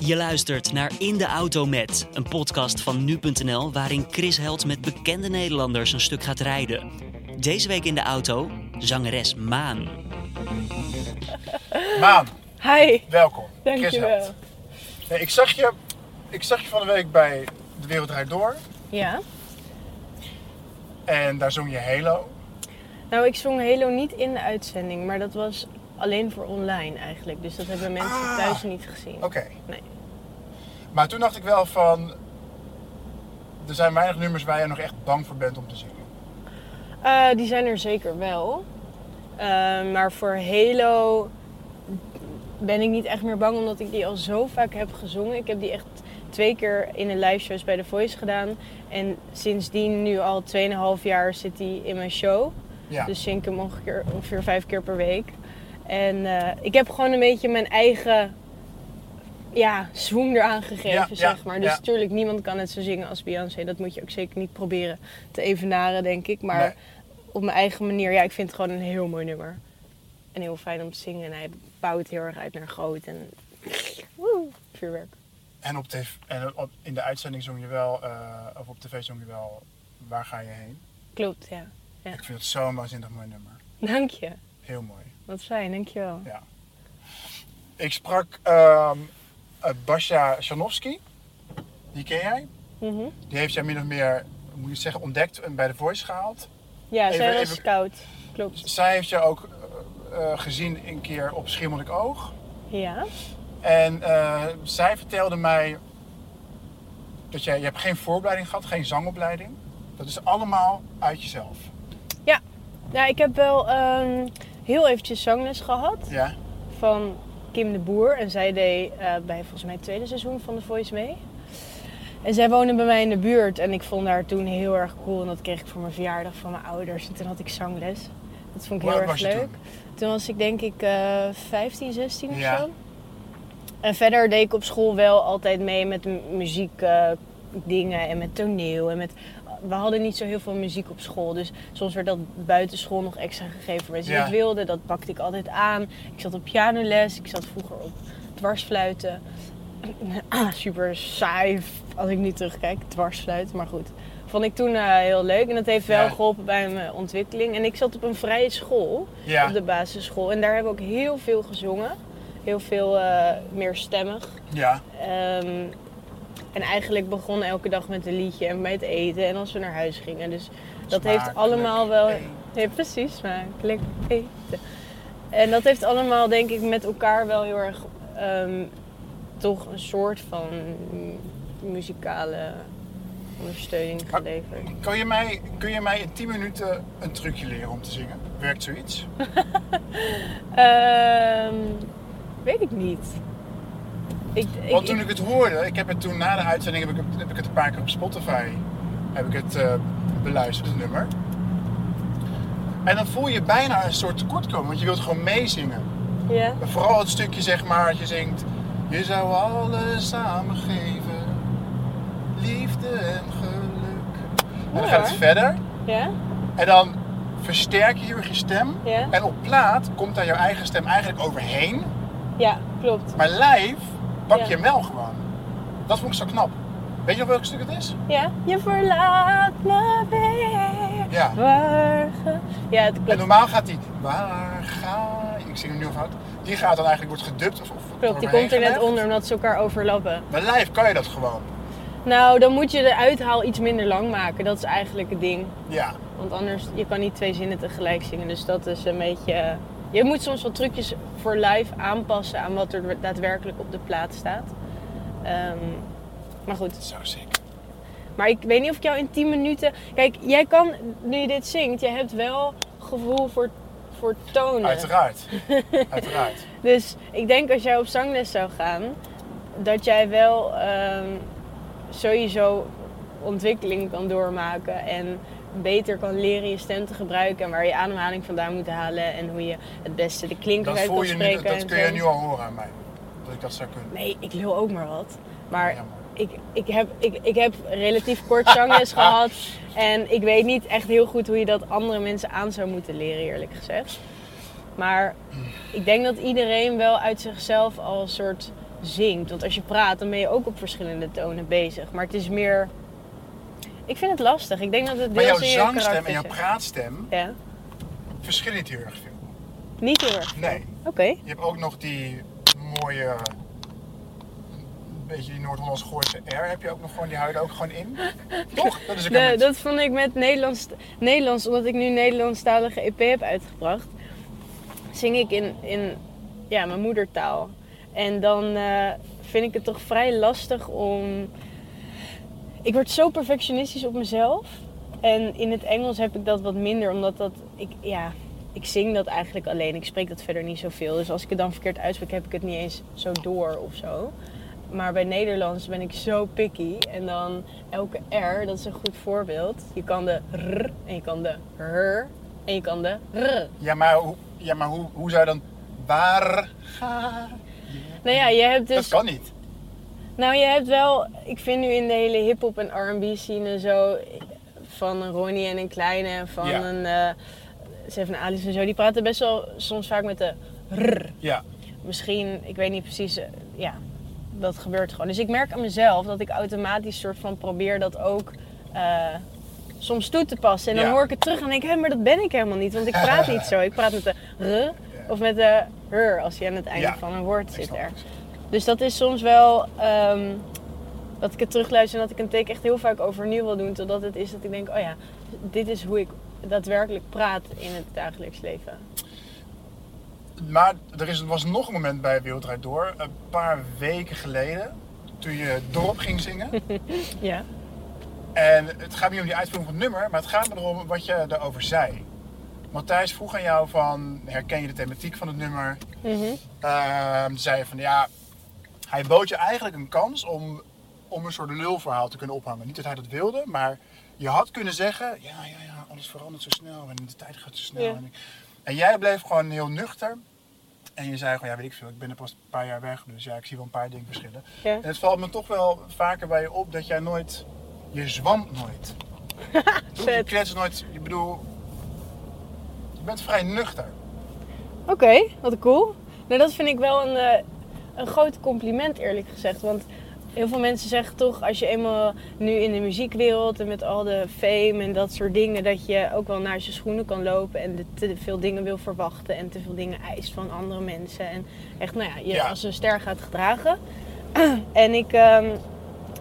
Je luistert naar In de Auto Met, een podcast van nu.nl waarin Chris Held met bekende Nederlanders een stuk gaat rijden. Deze week in de auto zangeres Maan. Maan, Hi, welkom. Chris dankjewel. Ik, zag je, ik zag je van de week bij De Wereld Draait Door. Ja. En daar zong je Halo. Nou, ik zong Halo niet in de uitzending, maar dat was alleen voor online eigenlijk. Dus dat hebben mensen Ah. thuis niet gezien. Oké. Nee. Maar toen dacht ik wel van... Er zijn weinig nummers waar je nog echt bang voor bent om te zingen. Eh, die zijn er zeker wel. Eh, maar voor Halo ben ik niet echt meer bang, omdat ik die al zo vaak heb gezongen. Ik heb die echt twee keer in een live shows bij The Voice gedaan. En sindsdien nu al 2,5 jaar zit die in mijn show. Ja. Dus zing ik hem ongeveer, ongeveer vijf keer per week. En eh, ik heb gewoon een beetje mijn eigen ja, swoon eraan gegeven, Ja, ja, zeg maar. Dus ja. natuurlijk, niemand kan het zo zingen als Beyoncé. Dat moet je ook zeker niet proberen te evenaren, denk ik. Maar Nee. op mijn eigen manier, ja, ik vind het gewoon een heel mooi nummer. En heel fijn om te zingen. En hij bouwt heel erg uit naar groot en woe, vuurwerk. En, op tv, en op, in de uitzending zong je wel... eh, of op tv zong je wel... Waar ga je heen? Klopt, ja. Ja. Ik vind het zo'n waanzinnig mooi nummer. Dank je. Heel mooi. Wat fijn, dankjewel. Ja. Ik sprak ehm uh, Basja Sjanowski. Die ken jij? Mhm. Die heeft jij min of meer, moet je zeggen, ontdekt en bij The Voice gehaald. Ja, Even- zij was even- scout. Klopt. Zij heeft je ook eh, eh, gezien een keer op Schiermonnik Oog. Ja. En eh, zij vertelde mij dat jij, je hebt geen voorbereiding gehad, geen zangopleiding. Dat is allemaal uit jezelf. Ja, ik heb wel ehm, heel eventjes zangles gehad Ja? van Kim de Boer. En zij deed eh, bij volgens mij het tweede seizoen van The Voice mee. En zij woonde bij mij in de buurt en ik vond haar toen heel erg cool. En dat kreeg ik voor mijn verjaardag van mijn ouders. En toen had ik zangles. Dat vond ik heel erg leuk. Toen? was ik denk ik eh 15, 16 of Ja. zo. En verder deed ik op school wel altijd mee met mu- muziek eh, dingen en met toneel. En met, we hadden niet zo heel veel muziek op school. Dus soms werd dat buitenschool nog extra gegeven waar ze Ja. het wilden. Dat pakte ik altijd aan. Ik zat op pianoles. Ik zat vroeger op dwarsfluiten. Super saai als ik nu terugkijk, dwarsfluiten. Maar goed, vond ik toen eh, heel leuk. En dat heeft wel Ja. geholpen bij mijn ontwikkeling. En ik zat op een vrije school Ja. op de basisschool. En daar hebben we ook heel veel gezongen. Heel veel eh meerstemmig. Ja. Ehm, en eigenlijk begon elke dag met een liedje en bij het eten en als we naar huis gingen. Dus dat heeft allemaal wel. eten. Ja, precies, smakelijk eten. En dat heeft allemaal, denk ik, met elkaar wel heel erg ehm, toch een soort van mu- muzikale ondersteuning geleverd. Kan je mij, kun je mij in 10 minuten een trucje leren om te zingen? Werkt zoiets? Ehm, weet ik niet. Ik, ik, Want toen ik het hoorde, ik heb het toen na de uitzending heb ik het, heb ik het een paar keer op Spotify heb ik het eh, beluisterd, het nummer. En dan voel je bijna een soort tekortkomen, want je wilt gewoon meezingen. ja? Vooral het stukje zeg maar, dat je zingt. Je zou alles samen geven, liefde en geluk. En dan gaat het verder. Ja? En dan versterk je je stem. Ja? En op plaat komt daar jouw eigen stem eigenlijk overheen. Ja, klopt. Maar live pak je hem wel gewoon. Dat vond ik zo knap. Weet je nog welk stuk het is? Ja, je verlaat me weer. Ja. Waar ga... Ja, het En klopt. normaal gaat die, waar ga ik zing hem nu fout. Die gaat dan eigenlijk, wordt gedubt of, of Klopt, die komt er net onder omdat ze elkaar overlappen. Maar live kan je dat gewoon. Nou, dan moet je de uithaal iets minder lang maken. Dat is eigenlijk het ding. Ja. Want anders, je kan niet twee zinnen tegelijk zingen. Dus dat is een beetje... Je moet soms wat trucjes voor live aanpassen aan wat er daadwerkelijk op de plaat staat. Ehm, maar goed, Zo sick. Maar ik weet niet of ik jou in 10 minuten. Kijk, jij kan, nu je dit zingt, jij hebt wel gevoel voor, voor tonen. Uiteraard. Uiteraard. Dus ik denk als jij op zangles zou gaan, dat jij wel ehm, sowieso ontwikkeling kan doormaken en beter kan leren je stem te gebruiken en waar je ademhaling vandaan moet halen en hoe je het beste de klinkers Dat uit voel kan je nu, spreken. dat en kun je nu al horen aan mij. Dat ik dat zou kunnen. Nee, ik lul ook maar wat. Maar ik, ik, heb, ik, ik heb relatief kort zangles gehad. En ik weet niet echt heel goed hoe je dat andere mensen aan zou moeten leren, eerlijk gezegd. Maar ik denk dat iedereen wel uit zichzelf al een soort zingt. Want als je praat, dan ben je ook op verschillende tonen bezig. Maar het is meer... Ik vind het lastig. Ik denk dat het Maar jouw in je zangstem karakter en jouw zit. praatstem Ja. verschillen niet heel erg veel. Niet heel erg. Nee. Oké. Je hebt ook nog die mooie, een beetje die Noord-Hollandse Gooise R, heb je ook nog gewoon, die er ook gewoon in. Toch? Dat is ook De- helemaal- dat vond ik met Nederlands, Nederlands, omdat ik nu Nederlandstalige EP heb uitgebracht, zing ik in, in ja, mijn moedertaal. En dan eh, vind ik het toch vrij lastig om. Ik word zo perfectionistisch op mezelf. En in het Engels heb ik dat wat minder, omdat dat. Ik, ja, ik zing dat eigenlijk alleen. Ik spreek dat verder niet zoveel. Dus als ik het dan verkeerd uitspreek, heb ik het niet eens zo door of zo. Maar bij Nederlands ben ik zo picky. En dan elke R, dat is een goed voorbeeld. Je kan de R en je kan de R en je kan de R. Ja, maar, hoe, ja, maar hoe, hoe zou je dan waar ga je? Nou ja, je hebt dus... Dat kan niet. Nou, je hebt wel... Ik vind nu in de hele hip-hop en R&B scene zo... Van een Ronnie en een Kleine en van Ja. een... eh Seven Alice en zo. Die praten best wel soms vaak met de R. Ja, Misschien, ik weet niet precies... eh, ja, dat gebeurt gewoon. Dus ik merk aan mezelf dat ik automatisch soort van probeer dat ook... eh, soms toe te passen. En dan Ja. hoor ik het terug en denk ik, hé, maar dat ben ik helemaal niet. Want ik praat niet zo. Ik praat met de R of met de R als je aan het einde Ja. van een woord zit er. Dus dat is soms wel ehm, dat ik het terugluister en dat ik een take echt heel vaak overnieuw wil doen. Totdat het is dat ik denk, oh ja, dit is hoe ik daadwerkelijk praat in het dagelijks leven. Maar er is, was nog een moment bij Wereldrijd Door, een paar weken geleden, toen je dorp ging zingen. Ja. En het gaat niet om die uitvoering van het nummer, maar het gaat me erom wat je erover zei. Matthijs vroeg aan jou van, herken je de thematiek van het nummer? Mhm. Ehm, zei je van, ja, hij bood je eigenlijk een kans om, om een soort lulverhaal te kunnen ophangen. Niet dat hij dat wilde, maar je had kunnen zeggen, ja, ja, ja, alles verandert zo snel en de tijd gaat zo snel. Ja. En, en jij bleef gewoon heel nuchter. En je zei gewoon, ja, weet ik veel, ik ben er pas een paar jaar weg, dus ja, ik zie wel een paar dingen verschillen. Ja. En het valt me toch wel vaker bij je op dat jij nooit, je zwam nooit. je klets nooit, ik bedoel, je bent vrij nuchter. Oké, wat cool. Nou, dat vind ik wel een, eh, een groot compliment eerlijk gezegd. Want heel veel mensen zeggen toch, als je eenmaal nu in de muziekwereld en met al de fame en dat soort dingen, dat je ook wel naar zijn schoenen kan lopen en te veel dingen wil verwachten en te veel dingen eist van andere mensen. En echt, nou ja, je Ja. als een ster gaat gedragen. en ik ehm,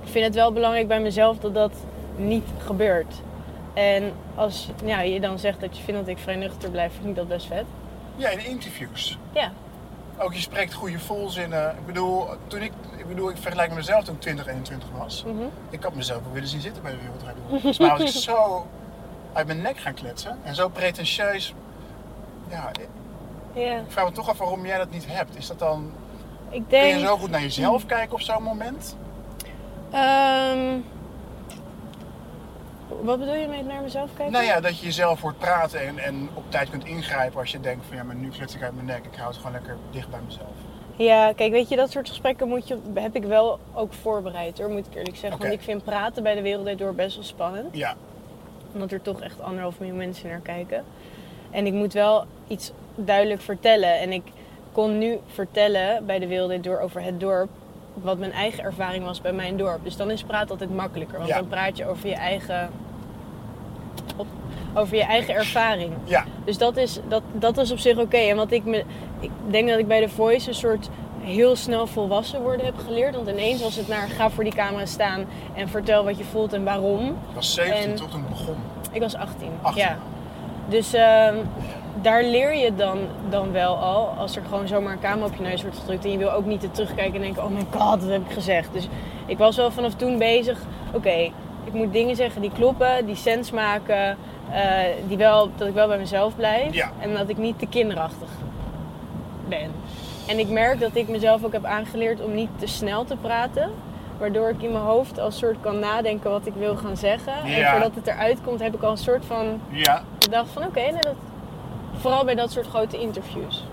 vind het wel belangrijk bij mezelf dat dat niet gebeurt. En als ja, je dan zegt dat je vindt dat ik vrij nuchter blijf, vind ik dat best vet. Ja, in interviews. Ja, Ook je spreekt goede volzinnen. Ik bedoel, toen ik, ik bedoel, ik vergelijk mezelf toen ik 20, 21 was. Mhm. Ik had mezelf wel willen zien zitten bij de Wereldrijd Door. Volgens mij was ik zo uit mijn nek gaan kletsen. En zo pretentieus. Ja, ik vraag me toch af waarom jij dat niet hebt. Is dat dan, ik kun je denk. zo goed naar jezelf kijken op zo'n moment? Ehm, wat bedoel je met naar mezelf kijken? Nou ja, dat je jezelf hoort praten en, en op tijd kunt ingrijpen als je denkt van ja, maar nu klets ik uit mijn nek. Ik hou het gewoon lekker dicht bij mezelf. Ja, kijk, weet je, dat soort gesprekken moet je, heb ik wel ook voorbereid hoor, moet ik eerlijk zeggen. Want ik vind praten bij de Wereld Door best wel spannend. Ja, Omdat er toch echt anderhalf miljoen mensen naar kijken. En ik moet wel iets duidelijk vertellen. En ik kon nu vertellen bij de Wereld Door over het dorp. Wat mijn eigen ervaring was bij mijn dorp. Dus dan is praten altijd makkelijker. Want Ja. dan praat je over je eigen. op- over je eigen ervaring. ja, Dus dat is, dat, dat is op zich oké. En wat ik me. Ik denk dat ik bij de Voice een soort heel snel volwassen worden heb geleerd. Want ineens was het naar ga voor die camera staan en vertel wat je voelt en waarom. ik was 17 En- toch toen begon. Ik was 18. 18. Ja. Dus ehm, daar leer je dan, dan wel al. Als er gewoon zomaar een camera op je neus wordt gedrukt. En je wil ook niet te terugkijken en denken: oh my god, wat heb ik gezegd. Dus ik was wel vanaf toen bezig. Oké, ik moet dingen zeggen die kloppen, die sens maken. eh, die wel, dat ik wel bij mezelf blijf. Ja. En dat ik niet te kinderachtig ben. En ik merk dat ik mezelf ook heb aangeleerd om niet te snel te praten. Waardoor ik in mijn hoofd als soort kan nadenken wat ik wil gaan zeggen. En voordat het eruit komt, heb ik al een soort van Ja, gedacht van oké, nee, dat... vooral bij dat soort grote interviews.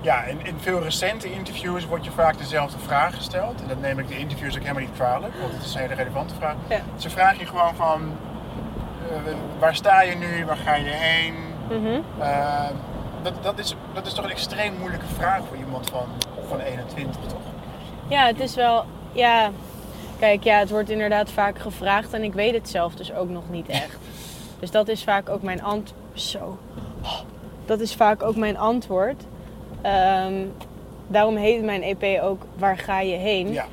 Ja, in, in veel recente interviews wordt je vaak dezelfde vraag gesteld. En dat neem ik de interviews ook helemaal niet kwalijk, want het is een hele relevante vraag. Ja. Ze vragen je gewoon van, eh, waar sta je nu, waar ga je heen, Mhm. Eh, dat, dat, is, dat is toch een extreem moeilijke vraag voor iemand van, van 21, toch? Ja, het is wel. Ja, kijk, ja, het wordt inderdaad vaak gevraagd en ik weet het zelf dus ook nog niet echt. Dus dat is vaak ook mijn antwoord. Zo. Dat is vaak ook mijn antwoord. Ehm, daarom heet mijn EP ook Waar ga je heen? Ja.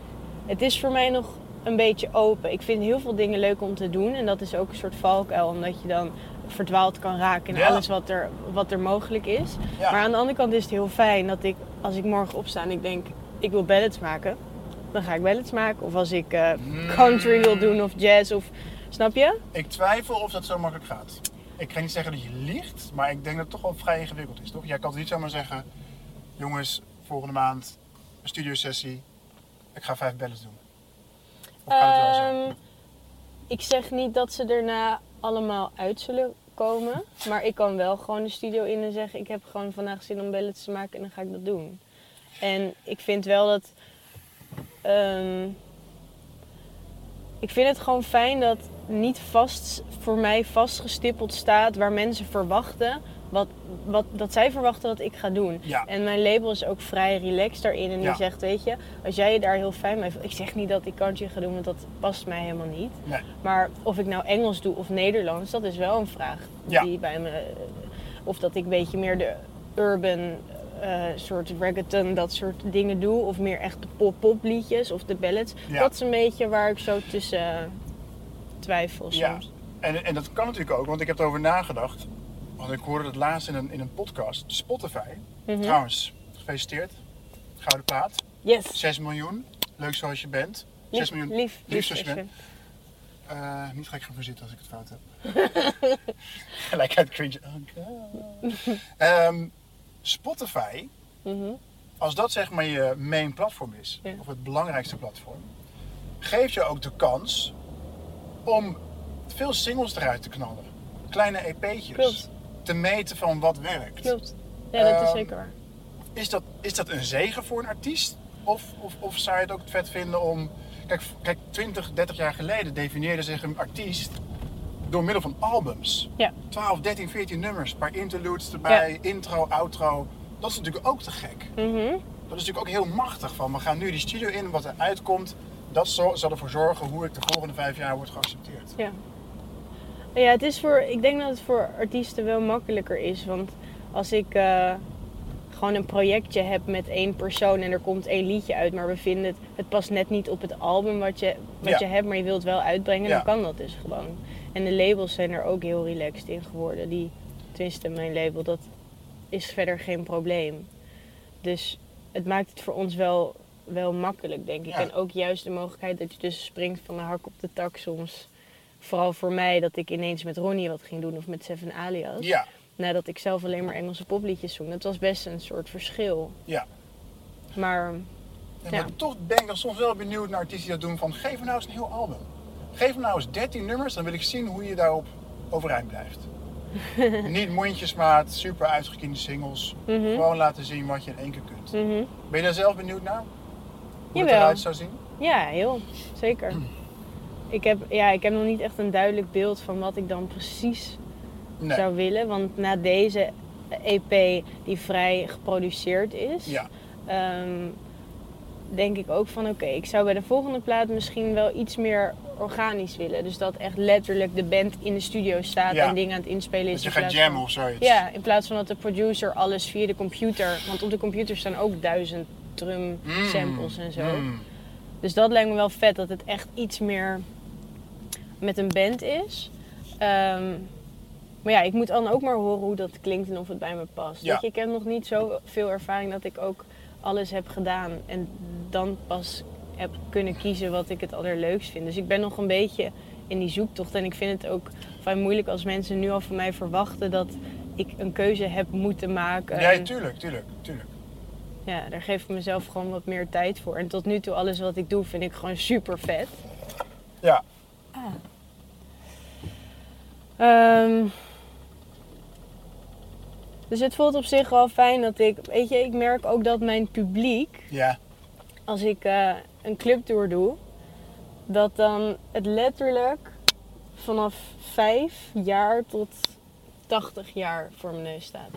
Het is voor mij nog een beetje open. Ik vind heel veel dingen leuk om te doen. En dat is ook een soort valkuil, omdat je dan verdwaald kan raken in Ja. alles wat er, wat er mogelijk is. Ja. Maar aan de andere kant is het heel fijn dat ik, als ik morgen opsta en ik denk, ik wil ballads maken, dan ga ik ballads maken. Of als ik eh, country wil doen of jazz of, snap je? Ik twijfel of dat zo makkelijk gaat. Ik ga niet zeggen dat je liegt, maar ik denk dat het toch wel vrij ingewikkeld is, toch? Jij kan het niet zomaar zeggen, jongens, volgende maand een studiosessie, ik ga vijf bellen doen. Of gaat het wel zo? Ehm, ik zeg niet dat ze erna allemaal uit zullen komen. Maar ik kan wel gewoon de studio in en zeggen: Ik heb gewoon vandaag zin om ballads te maken en dan ga ik dat doen. En ik vind wel dat. ehm, ik vind het gewoon fijn dat niet vast voor mij vastgestippeld staat waar mensen verwachten. Wat, wat, dat zij verwachten dat ik ga doen. Ja. En mijn label is ook vrij relaxed daarin. En die Ja. zegt, weet je, als jij je daar heel fijn mee voelt. Ik zeg niet dat ik country ga doen, want dat past mij helemaal niet. Nee. Maar of ik nou Engels doe of Nederlands, dat is wel een vraag Ja. die bij me. Of dat ik een beetje meer de urban eh, soort reggaeton, dat soort dingen doe. Of meer echt de pop-pop liedjes of de ballads. Ja. Dat is een beetje waar ik zo tussen twijfel soms. Ja, en, en dat kan natuurlijk ook, want ik heb erover nagedacht. Want ik hoorde het laatst in een, in een podcast, Spotify. Mhm. Trouwens, gefeliciteerd. Gouden plaat. Yes. 6 miljoen. Leuk zoals je bent. 6 Lief, miljoen. lief, lief zoals je lief, bent. Eh, niet gelijk gaan verzitten als ik het fout heb. gelijk uit cringe. Oh. Ehm, Spotify, Mhm. als dat zeg maar je main platform is, Ja. of het belangrijkste platform, geeft je ook de kans om veel singles eruit te knallen. Kleine EP'tjes. Klopt. Te meten van wat werkt. Klopt. Ja, dat is Ehm, zeker waar. Is dat, is dat een zegen voor een artiest? Of, of, of zou je het ook vet vinden om. Kijk, kijk, 20, 30 jaar geleden definieerde zich een artiest door middel van albums. Ja. 12, 13, 14 nummers, een paar interludes erbij, intro, outro. Dat is natuurlijk ook te gek. Mhm. Dat is natuurlijk ook heel machtig van. We gaan nu die studio in, wat er uitkomt, dat zal ervoor zorgen hoe ik de volgende vijf jaar wordt geaccepteerd. Ja. Ja, het is voor, ik denk dat het voor artiesten wel makkelijker is. Want als ik eh, gewoon een projectje heb met één persoon en er komt één liedje uit, maar we vinden het, het past net niet op het album wat je, wat Ja. je hebt, maar je wilt het wel uitbrengen, Ja. dan kan dat dus gewoon. En de labels zijn er ook heel relaxed in geworden. Die, tenminste, mijn label, dat is verder geen probleem. Dus het maakt het voor ons wel, wel makkelijk, denk ik. Ja. En ook juist de mogelijkheid dat je dus springt van de hak op de tak soms. Vooral voor mij dat ik ineens met Ronnie wat ging doen of met Seven Alias. Ja, Nadat ik zelf alleen maar Engelse popliedjes zong. Dat was best een soort verschil. ja. Maar Ja, Ja. maar toch ben ik dan soms wel benieuwd naar artiesten die dat doen van geef me nou eens een heel album. Geef me nou eens 13 nummers, dan wil ik zien hoe je daarop overeind blijft. Niet mondjesmaat, super uitgekiende singles. Mhm. Gewoon laten zien wat je in één keer kunt. mhm. Ben je daar zelf benieuwd naar? Hoe het eruit zou zien? ja, heel. Zeker. Ik heb, ja, ik heb nog niet echt een duidelijk beeld van wat ik dan precies Nee. zou willen. Want na deze EP die vrij geproduceerd is, Ja, ehm, denk ik ook van oké, ik zou bij de volgende plaat misschien wel iets meer organisch willen. Dus dat echt letterlijk de band in de studio staat Ja. en dingen aan het inspelen is. dat je gaat jammen of zoiets. Ja, in plaats van dat de producer alles via de computer. Want op de computer staan ook duizend drum Mm. samples en zo. Mm. Dus dat lijkt me wel vet dat het echt iets meer met een band is. Ehm, maar ja, ik moet dan ook maar horen hoe dat klinkt en of het bij me past. Ja. Weet je, ik heb nog niet zoveel ervaring dat ik ook alles heb gedaan. En dan pas heb kunnen kiezen wat ik het allerleukst vind. Dus ik ben nog een beetje in die zoektocht. En ik vind het ook vrij moeilijk als mensen nu al van mij verwachten dat ik een keuze heb moeten maken. Ja, tuurlijk, tuurlijk, tuurlijk. Ja, daar geef ik mezelf gewoon wat meer tijd voor. En tot nu toe, alles wat ik doe, vind ik gewoon super vet. Ja, Ehm, dus het voelt op zich wel fijn dat ik... Weet je, ik merk ook dat mijn publiek, ja, als ik eh, een clubtour doe... dat dan het letterlijk vanaf vijf jaar tot 80 jaar voor mijn neus staat.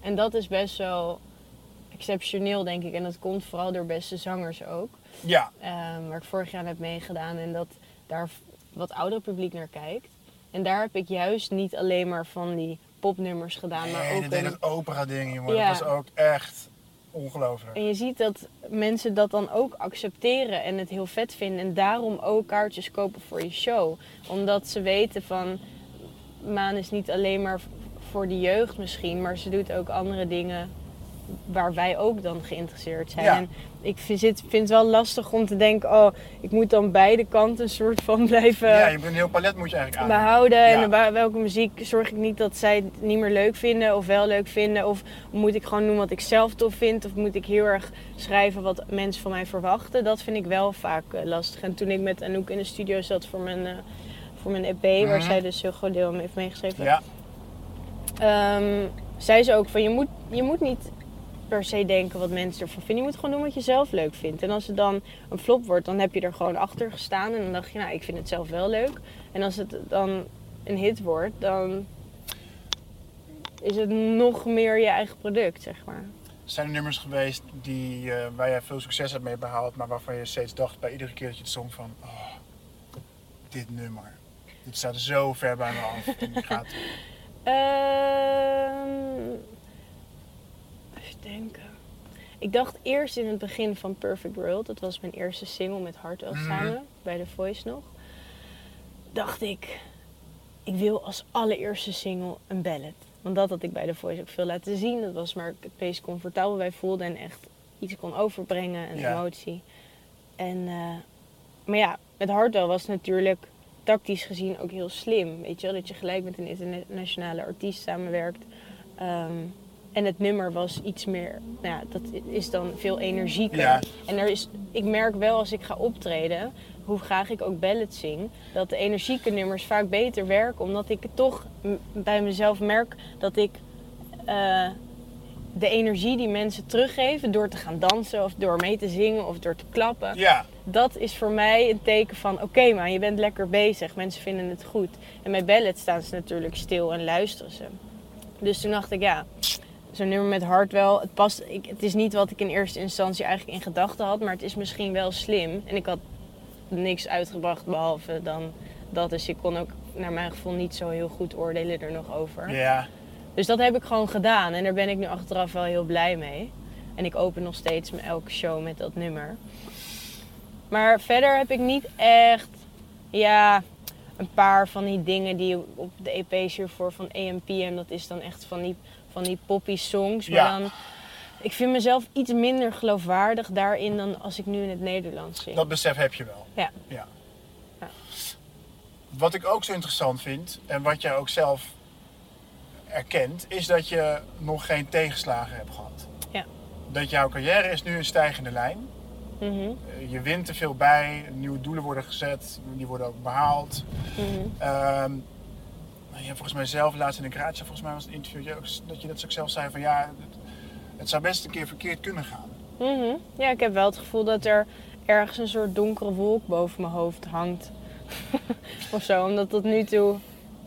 En dat is best wel exceptioneel, denk ik. En dat komt vooral door beste zangers ook. Ja, Ehm, waar ik vorig jaar aan heb meegedaan. En dat daar wat oudere publiek naar kijkt. En daar heb ik juist niet alleen maar van die popnummers gedaan, maar nee, ook dat deed een het opera ding, jongen. Ja. Dat was ook echt ongelooflijk. En je ziet dat mensen dat dan ook accepteren en het heel vet vinden. En daarom ook kaartjes kopen voor je show. Omdat ze weten van... Maan is niet alleen maar voor de jeugd misschien. Maar ze doet ook andere dingen waar wij ook dan geïnteresseerd zijn. Ja. En ik vind, vind het wel lastig om te denken... Oh, ik moet dan beide kanten een soort van blijven ja, je een heel palet moet je eigenlijk aan. behouden. Ja. En welke muziek zorg ik niet dat zij het niet meer leuk vinden of wel leuk vinden? Of moet ik gewoon doen wat ik zelf tof vind? Of moet ik heel erg schrijven wat mensen van mij verwachten? Dat vind ik wel vaak eh, lastig. En toen ik met Anouk in de studio zat voor mijn, eh, voor mijn EP, waar Mhm. zij dus heel groot deel aan heeft meegeschreven, Ja, Ehm, zei ze ook van je moet, je moet niet per se denken wat mensen ervan vinden. Je moet gewoon doen wat je zelf leuk vindt. En als het dan een flop wordt, dan heb je er gewoon achter gestaan. En dan dacht je, nou, ik vind het zelf wel leuk. En als het dan een hit wordt, dan is het nog meer je eigen product, zeg maar. zijn er nummers geweest die, eh, waar jij veel succes hebt mee behaald, maar waarvan je steeds dacht bij iedere keer dat je het zong van, oh, dit nummer. Dit staat zo ver bij me af. En die gaat Ehm, even denken. Ik dacht eerst in het begin van Perfect World, dat was mijn eerste single met Hardwell Mhm. samen, bij The Voice nog. Dacht ik, ik wil als allereerste single een ballad. Want dat had ik bij The Voice ook veel laten zien. Dat was waar ik het meest comfortabel bij voelde en echt iets kon overbrengen, een Ja. emotie. En, eh, maar ja, met Hardwell was natuurlijk tactisch gezien ook heel slim. Weet je wel, dat je gelijk met een internationale artiest samenwerkt. Ehm, en het nummer was iets meer, nou ja, dat is dan veel energieker. Ja. En er is, ik merk wel als ik ga optreden, hoe graag ik ook ballads zing, dat de energieke nummers vaak beter werken. Omdat ik het toch bij mezelf merk dat ik eh, de energie die mensen teruggeven door te gaan dansen of door mee te zingen of door te klappen Ja, dat is voor mij een teken van oké man, je bent lekker bezig, mensen vinden het goed. En bij ballet staan ze natuurlijk stil en luisteren ze. Dus toen dacht ik ja, zo'n nummer met Hardwell, het past. Ik, het is niet wat ik in eerste instantie eigenlijk in gedachten had, maar het is misschien wel slim. En ik had niks uitgebracht behalve dan dat, dus ik kon ook naar mijn gevoel niet zo heel goed oordelen er nog over. ja. Dus dat heb ik gewoon gedaan en daar ben ik nu achteraf wel heel blij mee. En ik open nog steeds elke show met dat nummer. Maar verder heb ik niet echt, ja, een paar van die dingen die op de EP's hiervoor van AMPM, dat is dan echt van die, van die poppy songs. Maar Ja. dan, ik vind mezelf iets minder geloofwaardig daarin dan als ik nu in het Nederlands zing. Dat besef heb je wel. Ja. ja. Ja. Wat ik ook zo interessant vind, en wat jij ook zelf erkent, is dat je nog geen tegenslagen hebt gehad. Ja. Dat jouw carrière is nu een stijgende lijn. Mhm, Eh, Je wint er veel bij, nieuwe doelen worden gezet, die worden ook behaald. mhm. Ehm, je hebt volgens mij zelf laatst in de Gratia, volgens mij was het een interview, dat je ook- dat je dat ook zelf zei van ja, het, het zou best een keer verkeerd kunnen gaan. Mhm. Ja, ik heb wel het gevoel dat er ergens een soort donkere wolk boven mijn hoofd hangt. of zo, omdat tot nu toe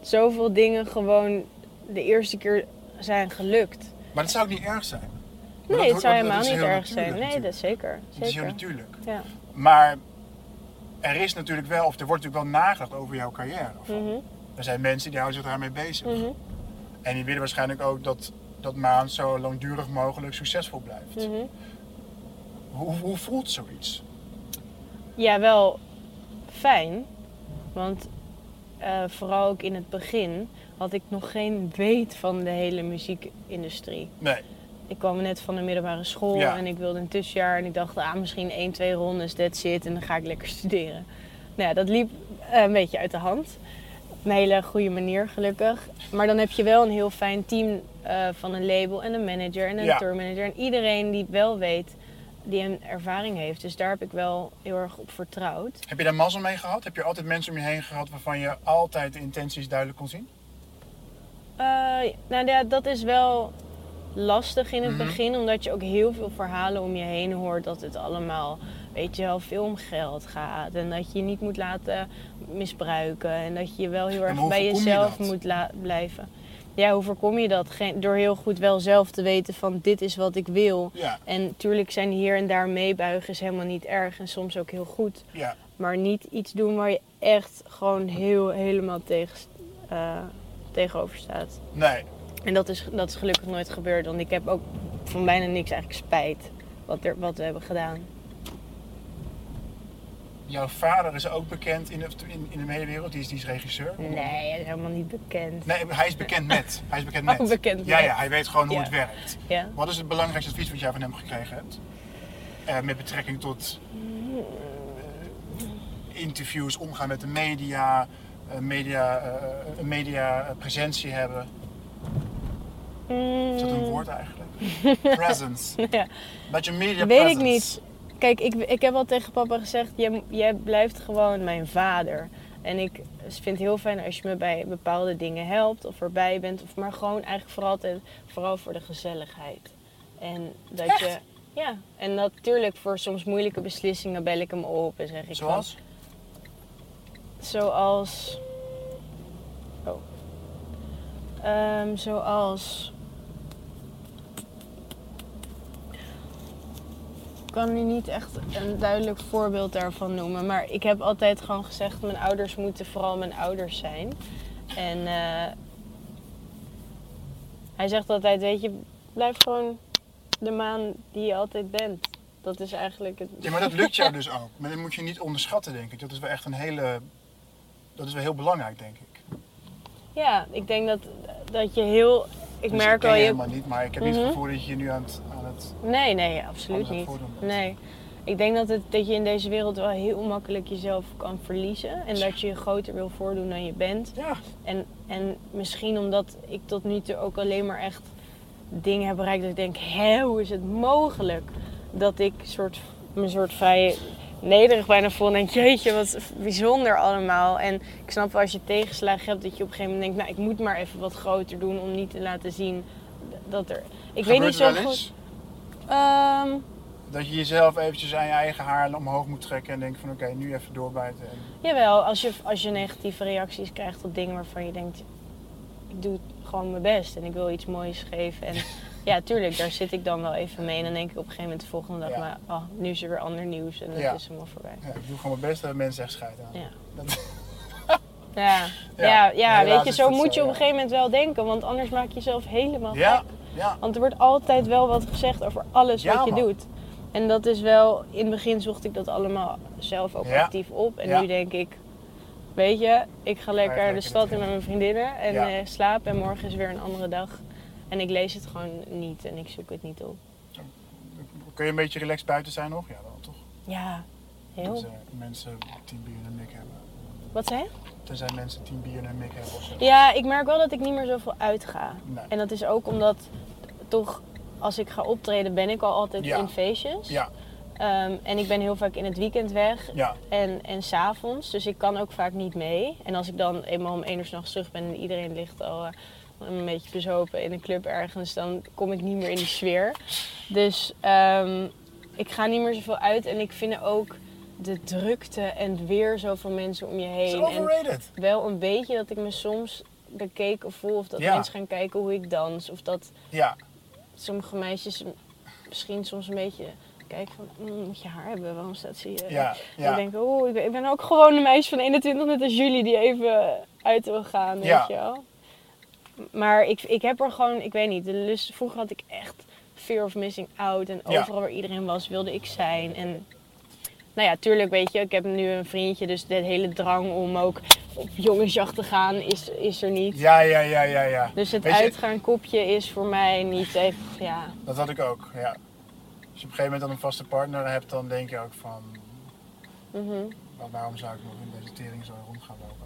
zoveel dingen gewoon de eerste keer zijn gelukt. Maar dat zou ook niet erg zijn. Maar Nee, dat het zou dat helemaal niet erg zijn. natuurlijk Nee, dat is zeker. Het is heel zeker. natuurlijk. Ja. Maar er is natuurlijk wel, of er wordt natuurlijk wel nagedacht over jouw carrière. Mhm, Er zijn mensen die houden zich daarmee bezig. mhm, En die willen waarschijnlijk ook dat, dat Maan zo langdurig mogelijk succesvol blijft. mhm. Hoe, hoe voelt zoiets? Ja, wel fijn. Want eh, vooral ook in het begin had ik nog geen weet van de hele muziekindustrie. Nee, Ik kwam net van de middelbare school Ja. en ik wilde een tussenjaar. En ik dacht, ah, misschien één, twee rondes, that's it. En dan ga ik lekker studeren. Nou ja, dat liep eh, een beetje uit de hand. Op een hele goede manier, gelukkig. Maar dan heb je wel een heel fijn team eh, van een label en een manager en een Ja. tourmanager. En iedereen die wel weet, die een ervaring heeft. Dus daar heb ik wel heel erg op vertrouwd. heb je daar mazzel mee gehad? Heb je altijd mensen om je heen gehad waarvan je altijd de intenties duidelijk kon zien? Eh, nou ja, dat is wel lastig in het Mhm. begin, omdat je ook heel veel verhalen om je heen hoort dat het allemaal, weet je wel, veel om geld gaat. En dat je je niet moet laten misbruiken en dat je wel heel erg bij je jezelf moet blijven. ja, hoe voorkom je dat? Geen, door heel goed wel zelf te weten van dit is wat ik wil. Ja, En natuurlijk zijn hier en daar meebuigen is helemaal niet erg en soms ook heel goed. ja. Maar niet iets doen waar je echt gewoon heel, helemaal tegen, eh, tegenover staat. Nee. En dat is, dat is gelukkig nooit gebeurd, want ik heb ook van bijna niks eigenlijk spijt wat, er, wat we hebben gedaan. Jouw vader is ook bekend in de, in, in de mediawereld. Die is, die is regisseur. Nee, hij is helemaal niet bekend. Nee, hij is bekend met. Hij is bekend met. Oh, bekend ja, met. ja, hij weet gewoon hoe Ja. het werkt. Ja. Wat is het belangrijkste advies wat jij van hem gekregen hebt? Eh, met betrekking tot eh, interviews, omgaan met de media, eh, media, een media presentie hebben. Is dat een woord eigenlijk? Presence. Mm. Ja. Met je media Weet ik niet. Kijk, ik, ik heb al tegen papa gezegd, jij, jij blijft gewoon mijn vader. En ik vind het heel fijn als je me bij bepaalde dingen helpt of erbij bent. Of maar gewoon eigenlijk vooral, altijd, vooral voor de gezelligheid. En dat Echt? je... Ja, en natuurlijk voor soms moeilijke beslissingen bel ik hem op en zeg ik van- Zoals? Zoals. Oh. Ehm, zoals. Ik kan nu niet echt een duidelijk voorbeeld daarvan noemen. Maar ik heb altijd gewoon gezegd: mijn ouders moeten vooral mijn ouders zijn. En eh, hij zegt altijd: Weet je, blijf gewoon de maan die je altijd bent. Dat is eigenlijk het. Ja, maar dat lukt jou dus ook. Maar dat moet je niet onderschatten, denk ik. Dat is wel echt een hele... Dat is wel heel belangrijk, denk ik. Ja, ik denk dat, dat je heel. Ik Dus merk ken wel je helemaal niet, maar ik heb niet het Mhm. gevoel dat je je nu aan het... Aan het Nee, nee, absoluut niet. Nee. Ik denk dat, het, dat je in deze wereld wel heel makkelijk jezelf kan verliezen. En dat je je groter wil voordoen dan je bent. ja, En, en misschien omdat ik tot nu toe ook alleen maar echt dingen heb bereikt dat ik denk, hé, hoe is het mogelijk dat ik soort, me soort vrij nederig bijna voel en denk, jeetje, wat bijzonder allemaal. En ik snap wel als je tegenslagen hebt dat je op een gegeven moment denkt, nou, ik moet maar even wat groter doen om niet te laten zien dat er... Ik weet niet zo goed... Ehm, dat je jezelf eventjes aan je eigen haar omhoog moet trekken en denkt van oké, nu even doorbijten. En... Jawel, als je, als je negatieve reacties krijgt op dingen waarvan je denkt, ik doe gewoon mijn best en ik wil iets moois geven. En ja, tuurlijk, daar zit ik dan wel even mee. En dan denk ik op een gegeven moment de volgende dag, Ja. maar oh, nu is er weer ander nieuws en dat Ja. is helemaal voorbij. Ja, ik doe gewoon mijn best dat mensen echt scheiden aan. Ja. Dat- Ja, Ja, ja, weet je, zo moet je op een gegeven moment wel denken, want anders maak je jezelf helemaal ja, gek. ja. Want er wordt altijd wel wat gezegd over alles wat je doet. En dat is wel, in het begin zocht ik dat allemaal zelf ook actief op. En nu denk ik, weet je, ik ga lekker de stad in met mijn vriendinnen en eh, slaap. En morgen is weer een andere dag. En ik lees het gewoon niet en ik zoek het niet op. Kun je een beetje relaxed buiten zijn nog? Ja, wel toch? Ja, heel. Tenzij mensen tien bier in hun mik hebben. Wat zei je? Tenzij mensen tien bier in hun mik hebben of zo. Ja, ik merk wel dat ik niet meer zoveel uitga. Nee. En dat is ook omdat toch, als ik ga optreden, ben ik al altijd Ja. in feestjes. Ja, Ehm, en ik ben heel vaak in het weekend weg. ja. En, en s'avonds, dus ik kan ook vaak niet mee. En als ik dan eenmaal om één uur s'nachts terug ben en iedereen ligt al eh, een beetje bezopen in een club ergens, dan kom ik niet meer in die sfeer. Dus ehm, ik ga niet meer zoveel uit en ik vind ook de drukte en weer zoveel mensen om je heen. En wel een beetje dat ik me soms bekeken voel of dat Ja. mensen gaan kijken hoe ik dans. Of dat Ja, sommige meisjes misschien soms een beetje kijken van, "Mm, moet je haar hebben, waarom staat ze hier? ja, Ik ja. denk, oeh, ik ben, ik ben ook gewoon een meisje van 21, net als jullie, die even uit wil gaan, weet je wel. Maar ik, ik heb er gewoon, ik weet niet, de lust, vroeger had ik echt fear of missing out. En Ja. overal waar iedereen was, wilde ik zijn. En nou ja, tuurlijk, weet je, ik heb nu een vriendje, dus de hele drang om ook op jongensjacht te gaan is, is er niet. Ja, ja, ja, ja, ja. Dus het Weet je- uitgaan kopje is voor mij niet even, ja. Dat had ik ook, ja. Als je op een gegeven moment dan een vaste partner hebt, dan denk je ook van... "Wa- waarom zou ik nog in deze tering zo rond gaan lopen?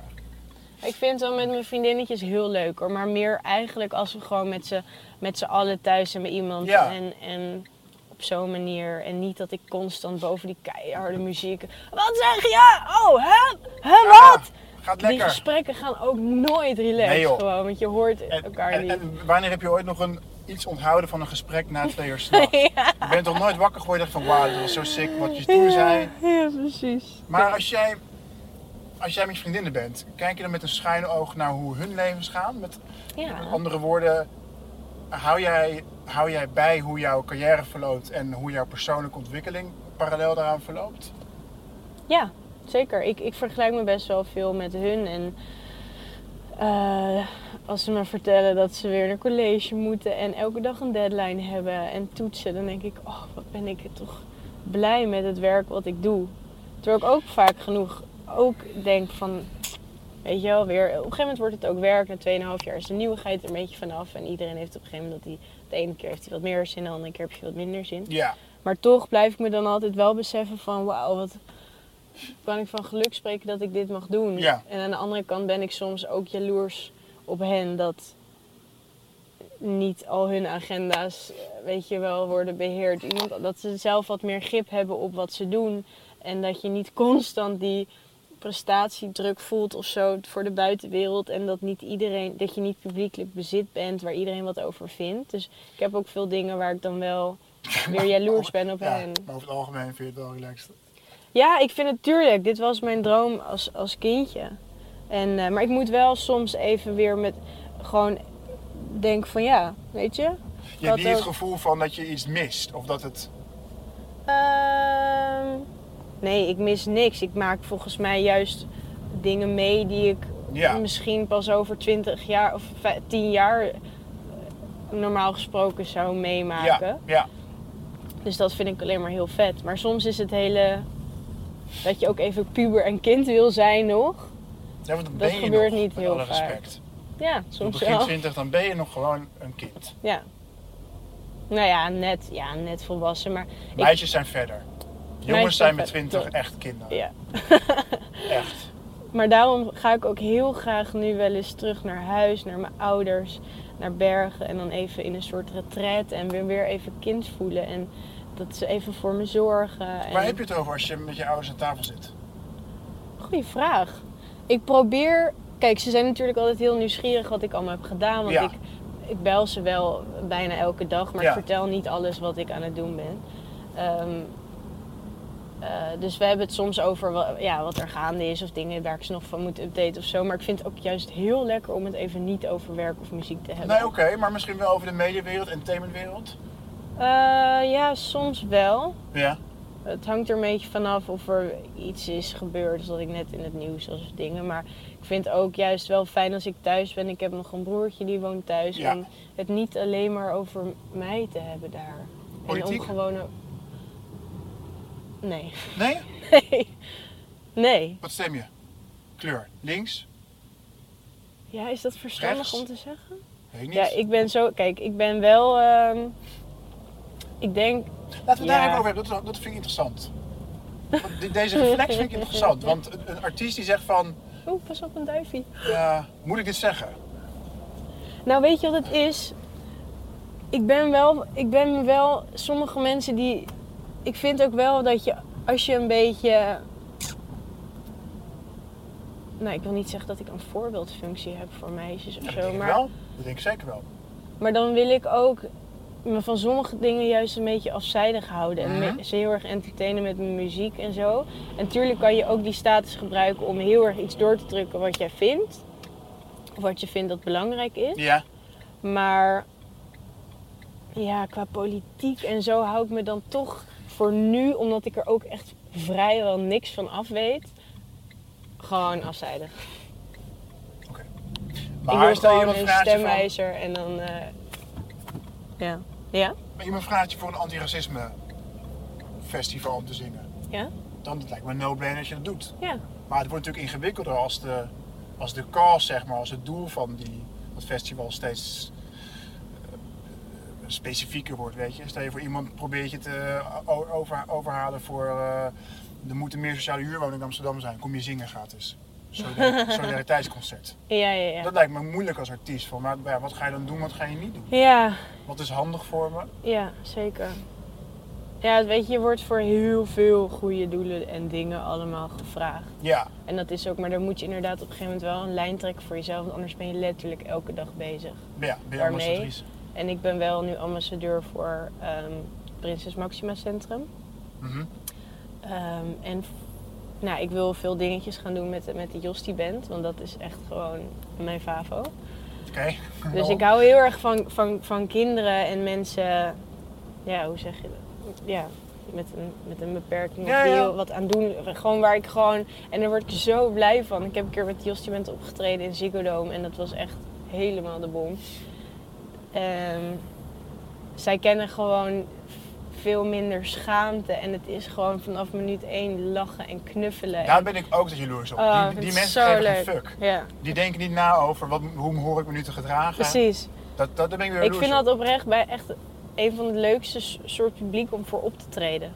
Ik vind het wel met mijn vriendinnetjes heel leuk hoor. Maar meer eigenlijk als we gewoon met z'n, met z'n allen thuis zijn bij iemand. Ja. En, en op zo'n manier. En niet dat ik constant boven die keiharde muziek... Wat zeg je? Oh, hè? Hè, wat? Gaat Die lekker. gesprekken gaan ook nooit relaxed Nee, gewoon. Want je hoort En, elkaar en, niet. en wanneer heb je ooit nog een, iets onthouden van een gesprek na twee uur s'nachts? ja. Je bent toch nooit wakker geworden van wauw, dat was zo sick wat je toen zei. ja, precies. Maar als jij als jij met je vriendinnen bent, kijk je dan met een schuine oog naar hoe hun levens gaan? Met, Ja. met andere woorden, hou jij, hou jij bij hoe jouw carrière verloopt en hoe jouw persoonlijke ontwikkeling parallel daaraan verloopt? Ja, zeker. Ik, ik vergelijk me best wel veel met hun. En eh, als ze me vertellen dat ze weer naar college moeten en elke dag een deadline hebben en toetsen, dan denk ik, oh, wat ben ik toch blij met het werk wat ik doe. Terwijl ik ook vaak genoeg ook denk van, weet je wel, weer, op een gegeven moment wordt het ook werk. Na 2,5 jaar is de nieuwigheid er een beetje vanaf. En iedereen heeft op een gegeven moment dat hij, de ene keer heeft hij wat meer zin, de andere keer heb je wat minder zin. Ja, Maar toch blijf ik me dan altijd wel beseffen van wauw, wat kan ik van geluk spreken dat ik dit mag doen. Ja. En aan de andere kant ben ik soms ook jaloers op hen dat niet al hun agenda's, weet je wel, worden beheerd. Iemand, dat ze zelf wat meer grip hebben op wat ze doen. En dat je niet constant die prestatiedruk voelt of zo voor de buitenwereld. En dat niet iedereen, dat je niet publiekelijk bezit bent waar iedereen wat over vindt. Dus ik heb ook veel dingen waar ik dan wel weer jaloers ben op ja, hen. maar over het algemeen vind je het wel relaxed. Ja, ik vind het tuurlijk. Dit was mijn droom als, als kindje. En, eh, maar ik moet wel soms even weer met gewoon denken van ja, weet je. Je hebt niet het gevoel van dat je iets mist of dat het... Ehm, nee, ik mis niks. Ik maak volgens mij juist dingen mee die ik Ja. misschien pas over 20 jaar of vij- 10 jaar eh, normaal gesproken zou meemaken. Ja, ja. Dus dat vind ik alleen maar heel vet. Maar soms is het hele. dat je ook even puber en kind wil zijn nog. Ja, want Dat gebeurt nog, niet heel alle vaak. respect. Ja, soms begin wel. 20 dan ben je nog gewoon een kind. Ja. Nou ja, net, ja, net volwassen. Maar ik, Meisjes zijn verder. Jongens zijn met verder, 20 klopt. echt kinderen. ja. Echt. maar daarom ga ik ook heel graag nu wel eens terug naar huis, naar mijn ouders, naar Bergen. En dan even in een soort retraite en weer, weer even kind voelen. En dat ze even voor me zorgen. En... Waar heb je het over als je met je ouders aan tafel zit? Goeie vraag. Ik probeer. Kijk, ze zijn natuurlijk altijd heel nieuwsgierig wat ik allemaal heb gedaan. Want Ja. ik, ik bel ze wel bijna elke dag, maar Ja. ik vertel niet alles wat ik aan het doen ben. Ehm, eh, dus we hebben het soms over ja, wat er gaande is of dingen waar ik ze nog van moet updaten of zo. Maar ik vind het ook juist heel lekker om het even niet over werk of muziek te hebben. Nee, oké, maar misschien wel over de mediawereld, entertainmentwereld. Eh, ja, soms wel. Ja. Het hangt er een beetje vanaf of er iets is gebeurd, zoals ik net in het nieuws was of dingen. Maar ik vind het ook juist wel fijn als ik thuis ben. Ik heb nog een broertje die woont thuis. Ja. Om het niet alleen maar over mij te hebben daar. Politiek? En om gewoon... Nee. Nee? Nee. Nee. Wat stem je? Kleur. Links? Ja, is dat verstandig Rechts? om te zeggen? Weet niet. Ja, ik ben zo... Kijk, ik ben wel... ehm, ik denk... Laten we Ja. daar even over hebben. Dat, dat vind ik interessant. Deze reflex vind ik interessant. Want een, een artiest die zegt van... Oeh, pas op een duifje. Ja, moet ik dit zeggen? Nou, weet je wat het is? Ik ben wel, ik ben wel, sommige mensen die, ik vind ook wel dat je, als je een beetje, nou, ik wil niet zeggen dat ik een voorbeeldfunctie heb voor meisjes of Ja, dat zo, ik maar, wel. Dat denk ik zeker wel. maar dan wil ik ook me van sommige dingen juist een beetje afzijdig houden en Mhm. ze heel erg entertainen met mijn muziek en zo. En natuurlijk kan je ook die status gebruiken om heel erg iets door te drukken wat jij vindt, of wat je vindt dat belangrijk is. Ja. Maar ja, qua politiek en zo hou ik me dan toch voor nu, omdat ik er ook echt vrijwel niks van af weet, gewoon afzijdig. Oké. ik Maar wil stel je gewoon een van... stemwijzer en dan. eh, ja. Ja? Maar iemand vraagt je voor een antiracisme festival om te zingen. Ja? Dan lijkt me een no-brainer dat je dat doet. Ja. Maar het wordt natuurlijk ingewikkelder als de, als de cause, zeg maar, als het doel van die, dat festival steeds specifieker wordt, weet je. Stel je voor iemand probeert je te o- over, overhalen voor eh, er moeten meer sociale huurwoningen in Amsterdam zijn. Kom je zingen gratis. Solidar- Solidariteitsconcert. Ja, ja, ja. Dat lijkt me moeilijk als artiest. Van, maar ja, wat ga je dan doen, wat ga je niet doen? Ja, Wat is handig voor me? ja, zeker. Ja, weet je, je wordt voor heel veel goede doelen en dingen allemaal gevraagd. Ja, En dat is ook, maar dan moet je inderdaad op een gegeven moment wel een lijn trekken voor jezelf, want anders ben je letterlijk elke dag bezig. ja ben je Waarmee? ambassadrice. En ik ben wel nu ambassadeur voor ehm, Prinses Maxima Centrum. Mhm. Ehm, en nou, ik wil veel dingetjes gaan doen met, de- met de Josti Band. Want dat is echt gewoon mijn favo. Oké. Dus ik hou heel erg van, van, van kinderen en mensen, ja, hoe zeg je dat? Ja, met een, met een beperking Ja, of die ja. heel wat aan doen. Gewoon waar ik gewoon, en daar word ik zo blij van. Ik heb een keer met Jostie Band opgetreden in Ziggo Dome en dat was echt helemaal de bom. Ehm, zij kennen gewoon veel minder schaamte en het is gewoon vanaf minuut één lachen en knuffelen. Daar ben ik ook zo jaloers op. Oh, die mensen geven leuk. geen fuck. Ja, Die denken niet na over wat, hoe hoor ik me nu te gedragen. precies. Dat, dat, daar ben ik weer Ik vind op. dat oprecht bij echt een van het leukste soort publiek om voor op te treden.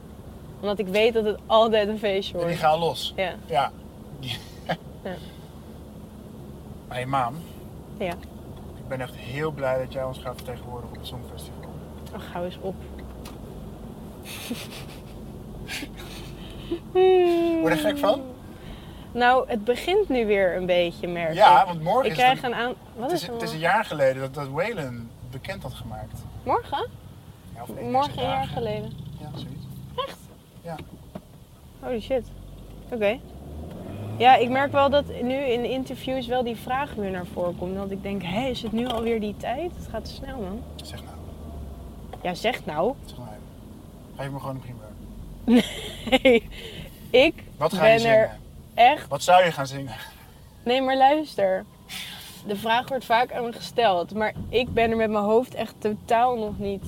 Omdat ik weet dat het altijd een feestje En die wordt. gaan los. Ja, Ja. Ja. Maar hey, Maan, ja. Ik ben echt heel blij dat jij ons gaat vertegenwoordigen op het Songfestival. Oh, gauw eens op. Word je er gek van? Nou, het begint nu weer een beetje, merk Ja, want morgen Ik is krijg het, een aan... Wat het, is is, er het is een jaar geleden dat, dat Waylon bekend had gemaakt. Morgen? Ja, of Morgen een jaar geleden. Ja, zoiets. Holy shit. Oké. Ja, ik merk wel dat nu in interviews wel die vraag weer naar voren komt. Dat ik denk, hé, is het nu alweer die tijd? Het gaat te snel, man. Zeg nou, Ja, zeg nou. zeg nou even. Geef me gewoon een primeur. Nee, ik Wat ga ben je zingen? er echt... Wat zou je gaan zingen? Nee, maar luister. De vraag wordt vaak aan me gesteld. Maar ik ben er met mijn hoofd echt totaal nog niet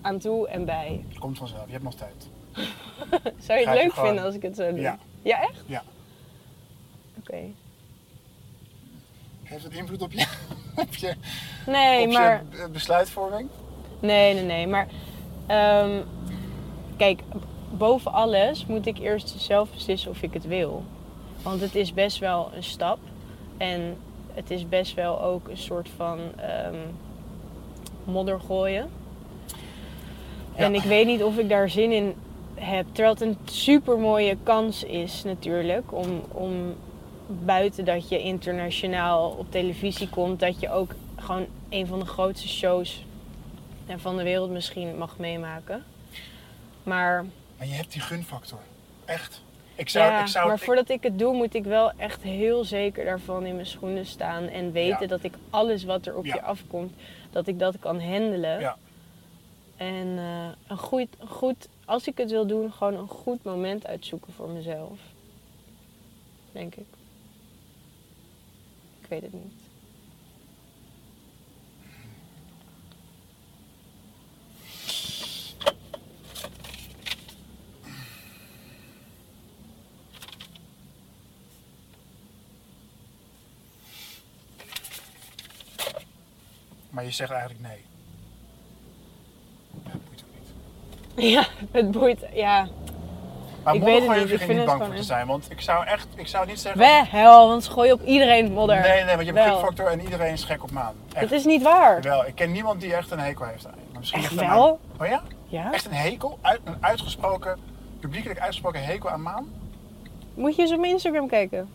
aan toe en bij. Het komt vanzelf, je hebt nog tijd. Zou je Ga het je leuk gewoon- vinden als ik het zou doen? Ja. Ja, echt? Ja. Heeft het invloed op je, op je, Nee, op maar... je besluitvorming? Nee, nee, nee. Maar ehm, kijk, boven alles moet ik eerst zelf beslissen of ik het wil. Want het is best wel een stap. En het is best wel ook een soort van ehm, modder gooien. En ik weet niet of ik daar zin in heb. Terwijl het een super mooie kans is natuurlijk om, om buiten dat je internationaal op televisie komt, dat je ook gewoon een van de grootste shows van de wereld misschien mag meemaken. Maar, Maar je hebt die gunfactor. Echt. Ik zou, ja, ik zou, maar ik- voordat ik het doe, moet ik wel echt heel zeker daarvan in mijn schoenen staan. En weten Ja. dat ik alles wat er op Ja. je afkomt, dat ik dat kan handelen. Ja. En eh, een goed, een goed, als ik het wil doen, gewoon een goed moment uitzoeken voor mezelf. Denk ik. Ik weet het niet. Maar je zegt eigenlijk nee. Ja, boeit ook niet. Ja, het boeit. Ja, Maar Ik modder gooien niet, hoef ik je niet bang voor te zijn. Want ik zou echt, ik zou niet zeggen... wel, want gooi op iedereen modder. Nee, nee, want je hebt Wel. gunfactor en iedereen is gek op maan. Echt. Dat is niet waar. Wel, ik ken niemand die echt een hekel heeft aan misschien Echt echt aan wel? Oh ja? Ja? Echt een hekel? Uit, een uitgesproken, publiekelijk uitgesproken hekel aan maan? Moet je eens op mijn Instagram kijken.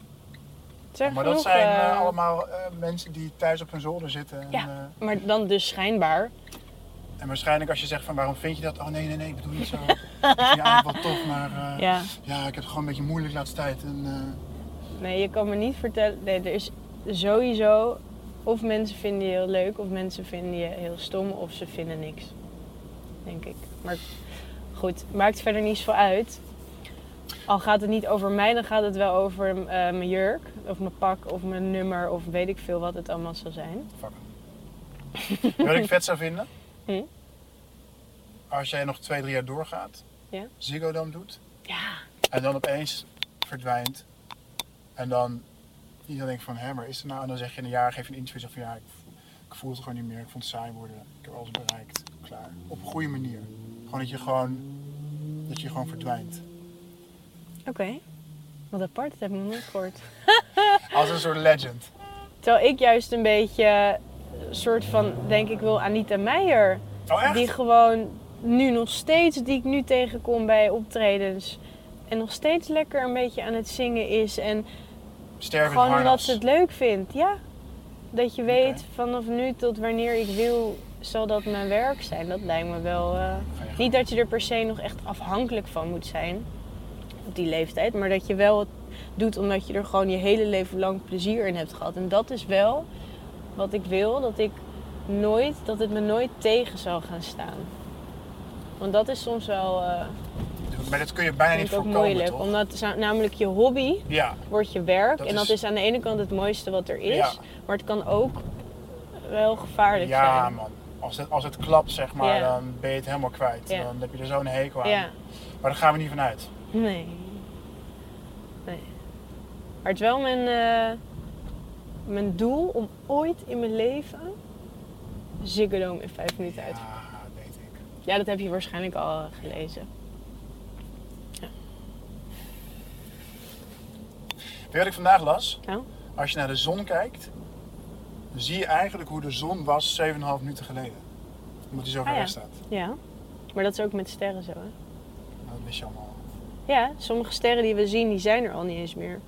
Zeg maar dat zijn eh, eh, allemaal eh, mensen die thuis op hun zolder zitten. En, Ja. Maar dan dus schijnbaar. en waarschijnlijk als je zegt van waarom vind je dat? Oh nee, nee, nee, ik bedoel niet zo. eigenlijk wel tof, maar eh, ja. Ja. ik heb het gewoon een beetje moeilijk de laatste tijd. En, eh, Nee, je kan me niet vertellen. Nee, er is sowieso. Of mensen vinden je heel leuk, of mensen vinden je heel stom, of ze vinden niks. Denk ik. Maar goed, maakt verder niet zoveel uit. Al gaat het niet over mij, dan gaat het wel over eh, mijn jurk, of mijn pak, of mijn nummer, of weet ik veel wat het allemaal zal zijn. fuck. Wat ik vet zou vinden? Hm? Als jij nog twee, drie jaar doorgaat, Ja. Ziggo Dome doet, Ja. en dan opeens verdwijnt. En dan iedereen denkt van, hè, maar is er nou? En dan zeg je in een jaar, geef je een interview, zeg van ja, ik, ik voel het gewoon niet meer, ik vond het saai worden, ik heb alles bereikt, klaar. Op een goede manier. Gewoon dat je gewoon, dat je gewoon verdwijnt. Oké. Wat apart, dat heb ik nog nooit gehoord. Als een soort legend. Terwijl ik juist een beetje, een soort van, denk ik wil Anita Meijer. Oh echt? Die gewoon nu nog steeds, die ik nu tegenkom bij optredens. En nog steeds lekker een beetje aan het zingen is. En gewoon omdat harnas. ze het leuk vindt. Ja. Dat je weet vanaf nu tot wanneer ik wil, zal dat mijn werk zijn. Dat lijkt me wel. eh, niet dat je er per se nog echt afhankelijk van moet zijn. op die leeftijd. Maar dat je wel het doet omdat je er gewoon je hele leven lang plezier in hebt gehad. En dat is wel wat ik wil, dat ik nooit, dat het me nooit tegen zal gaan staan. Want dat is soms wel uh, Maar dat kun je bijna niet vind ik ook voorkomen, moeilijk. toch? Omdat namelijk je hobby Ja, wordt je werk. Dat en dat is- is aan de ene kant het mooiste wat er is. Ja. Maar het kan ook wel gevaarlijk ja zijn. man. Als het, als het klapt, zeg maar, Ja. dan ben je het helemaal kwijt. Ja. Dan heb je er zo'n hekel aan. Ja. Maar daar gaan we niet vanuit. Nee. Nee. Maar het is wel mijn, eh, mijn doel om ooit in mijn leven Ziggo Dome in vijf minuten uit te Ja, weet. Ja, dat heb je waarschijnlijk al gelezen. Weet je wat ik vandaag las? Nou? Als je naar de zon kijkt, dan zie je eigenlijk hoe de zon was 7,5 minuten geleden. Omdat hij zo ver Ah, ja. weg staat. Ja. Maar dat is ook met sterren zo, hè? Nou, dat wist je allemaal. Ja, sommige sterren die we zien, die zijn er al niet eens meer.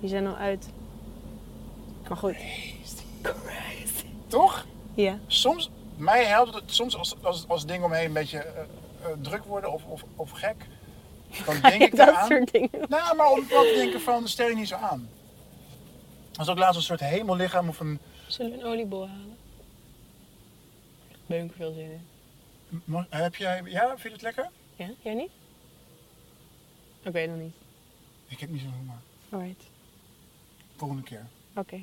Die zijn al uit. Maar goed. Crazy. Toch? Ja. Soms, mij helpt het soms als, als, als dingen omheen een beetje eh, eh, druk worden of, of, of gek. Dan denk ik dat eraan. soort dingen. Nou, maar om wat te denken van, de stel je niet zo aan. Als ook laatst een soort hemellichaam of een... Zullen we een oliebol halen? Beuk veel zin in. Heb jij... Ja, vind je het lekker? Ja, jij niet? Oké, dan niet. Ik heb niet zo'n honger. Alright. Volgende keer. Oké.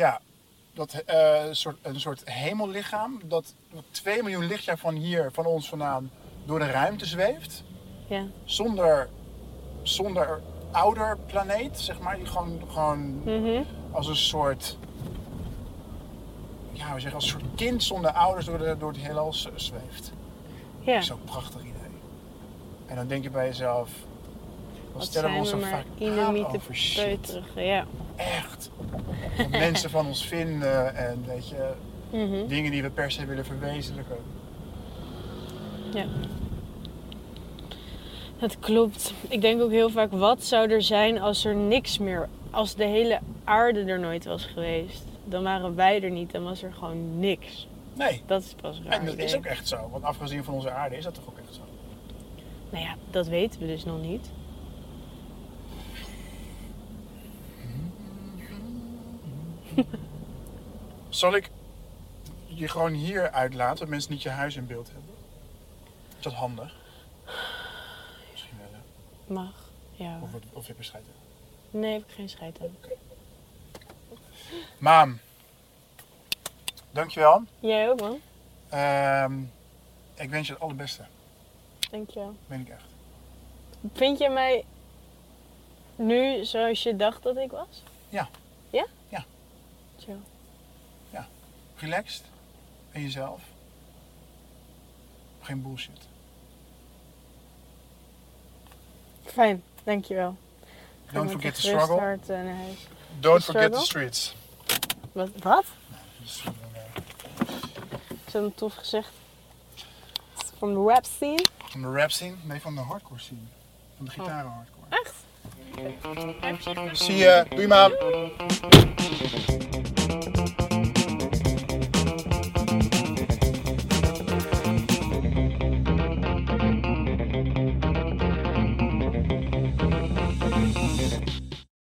Ja, dat, eh, soort, een soort hemellichaam dat 2 miljoen lichtjaar van hier, van ons vandaan, door de ruimte zweeft. Ja. Zonder, zonder ouder planeet, zeg maar. Die gewoon, gewoon Mhm. als een soort... Ja, we zeggen als een soort kind zonder ouders door, de, door het heelal zweeft. Ja. Zo'n prachtig idee. En dan denk je bij jezelf... Wat stellen we ons maar vaak over shit. ja. Echt. Wat mensen van ons vinden en weet je, Mhm. dingen die we per se willen verwezenlijken. Ja. Dat klopt. Ik denk ook heel vaak, wat zou er zijn als er niks meer, als de hele aarde er nooit was geweest? Dan waren wij er niet, dan was er gewoon niks. Nee, Dat is pas raar. en dat is ook echt zo. Want afgezien van onze aarde is dat toch ook echt zo. Nou ja, dat weten we dus nog niet. Zal ik je gewoon hier uitlaten, dat mensen niet je huis in beeld hebben? Is dat handig? Misschien wel, hè? Mag. Ja. Of, of heb je scheid aan? Nee, heb ik geen scheid aan. Maam, dankjewel. Jij ook, man. Ehm, ik wens je het allerbeste. Dankjewel. Meen ik echt. Vind je mij nu zoals je dacht dat ik was? Ja. Ja? Ja. Relaxed. En jezelf. Geen bullshit. Fijn, dankjewel. Don't forget to struggle. eh. Don't The forget the streets. Wat? Wat? Is dat een tof gezegd? From the rap scene? Van de rap scene? Nee, van de hardcore scene. Van de gitaren hardcore. Echt? Zie je. Doei.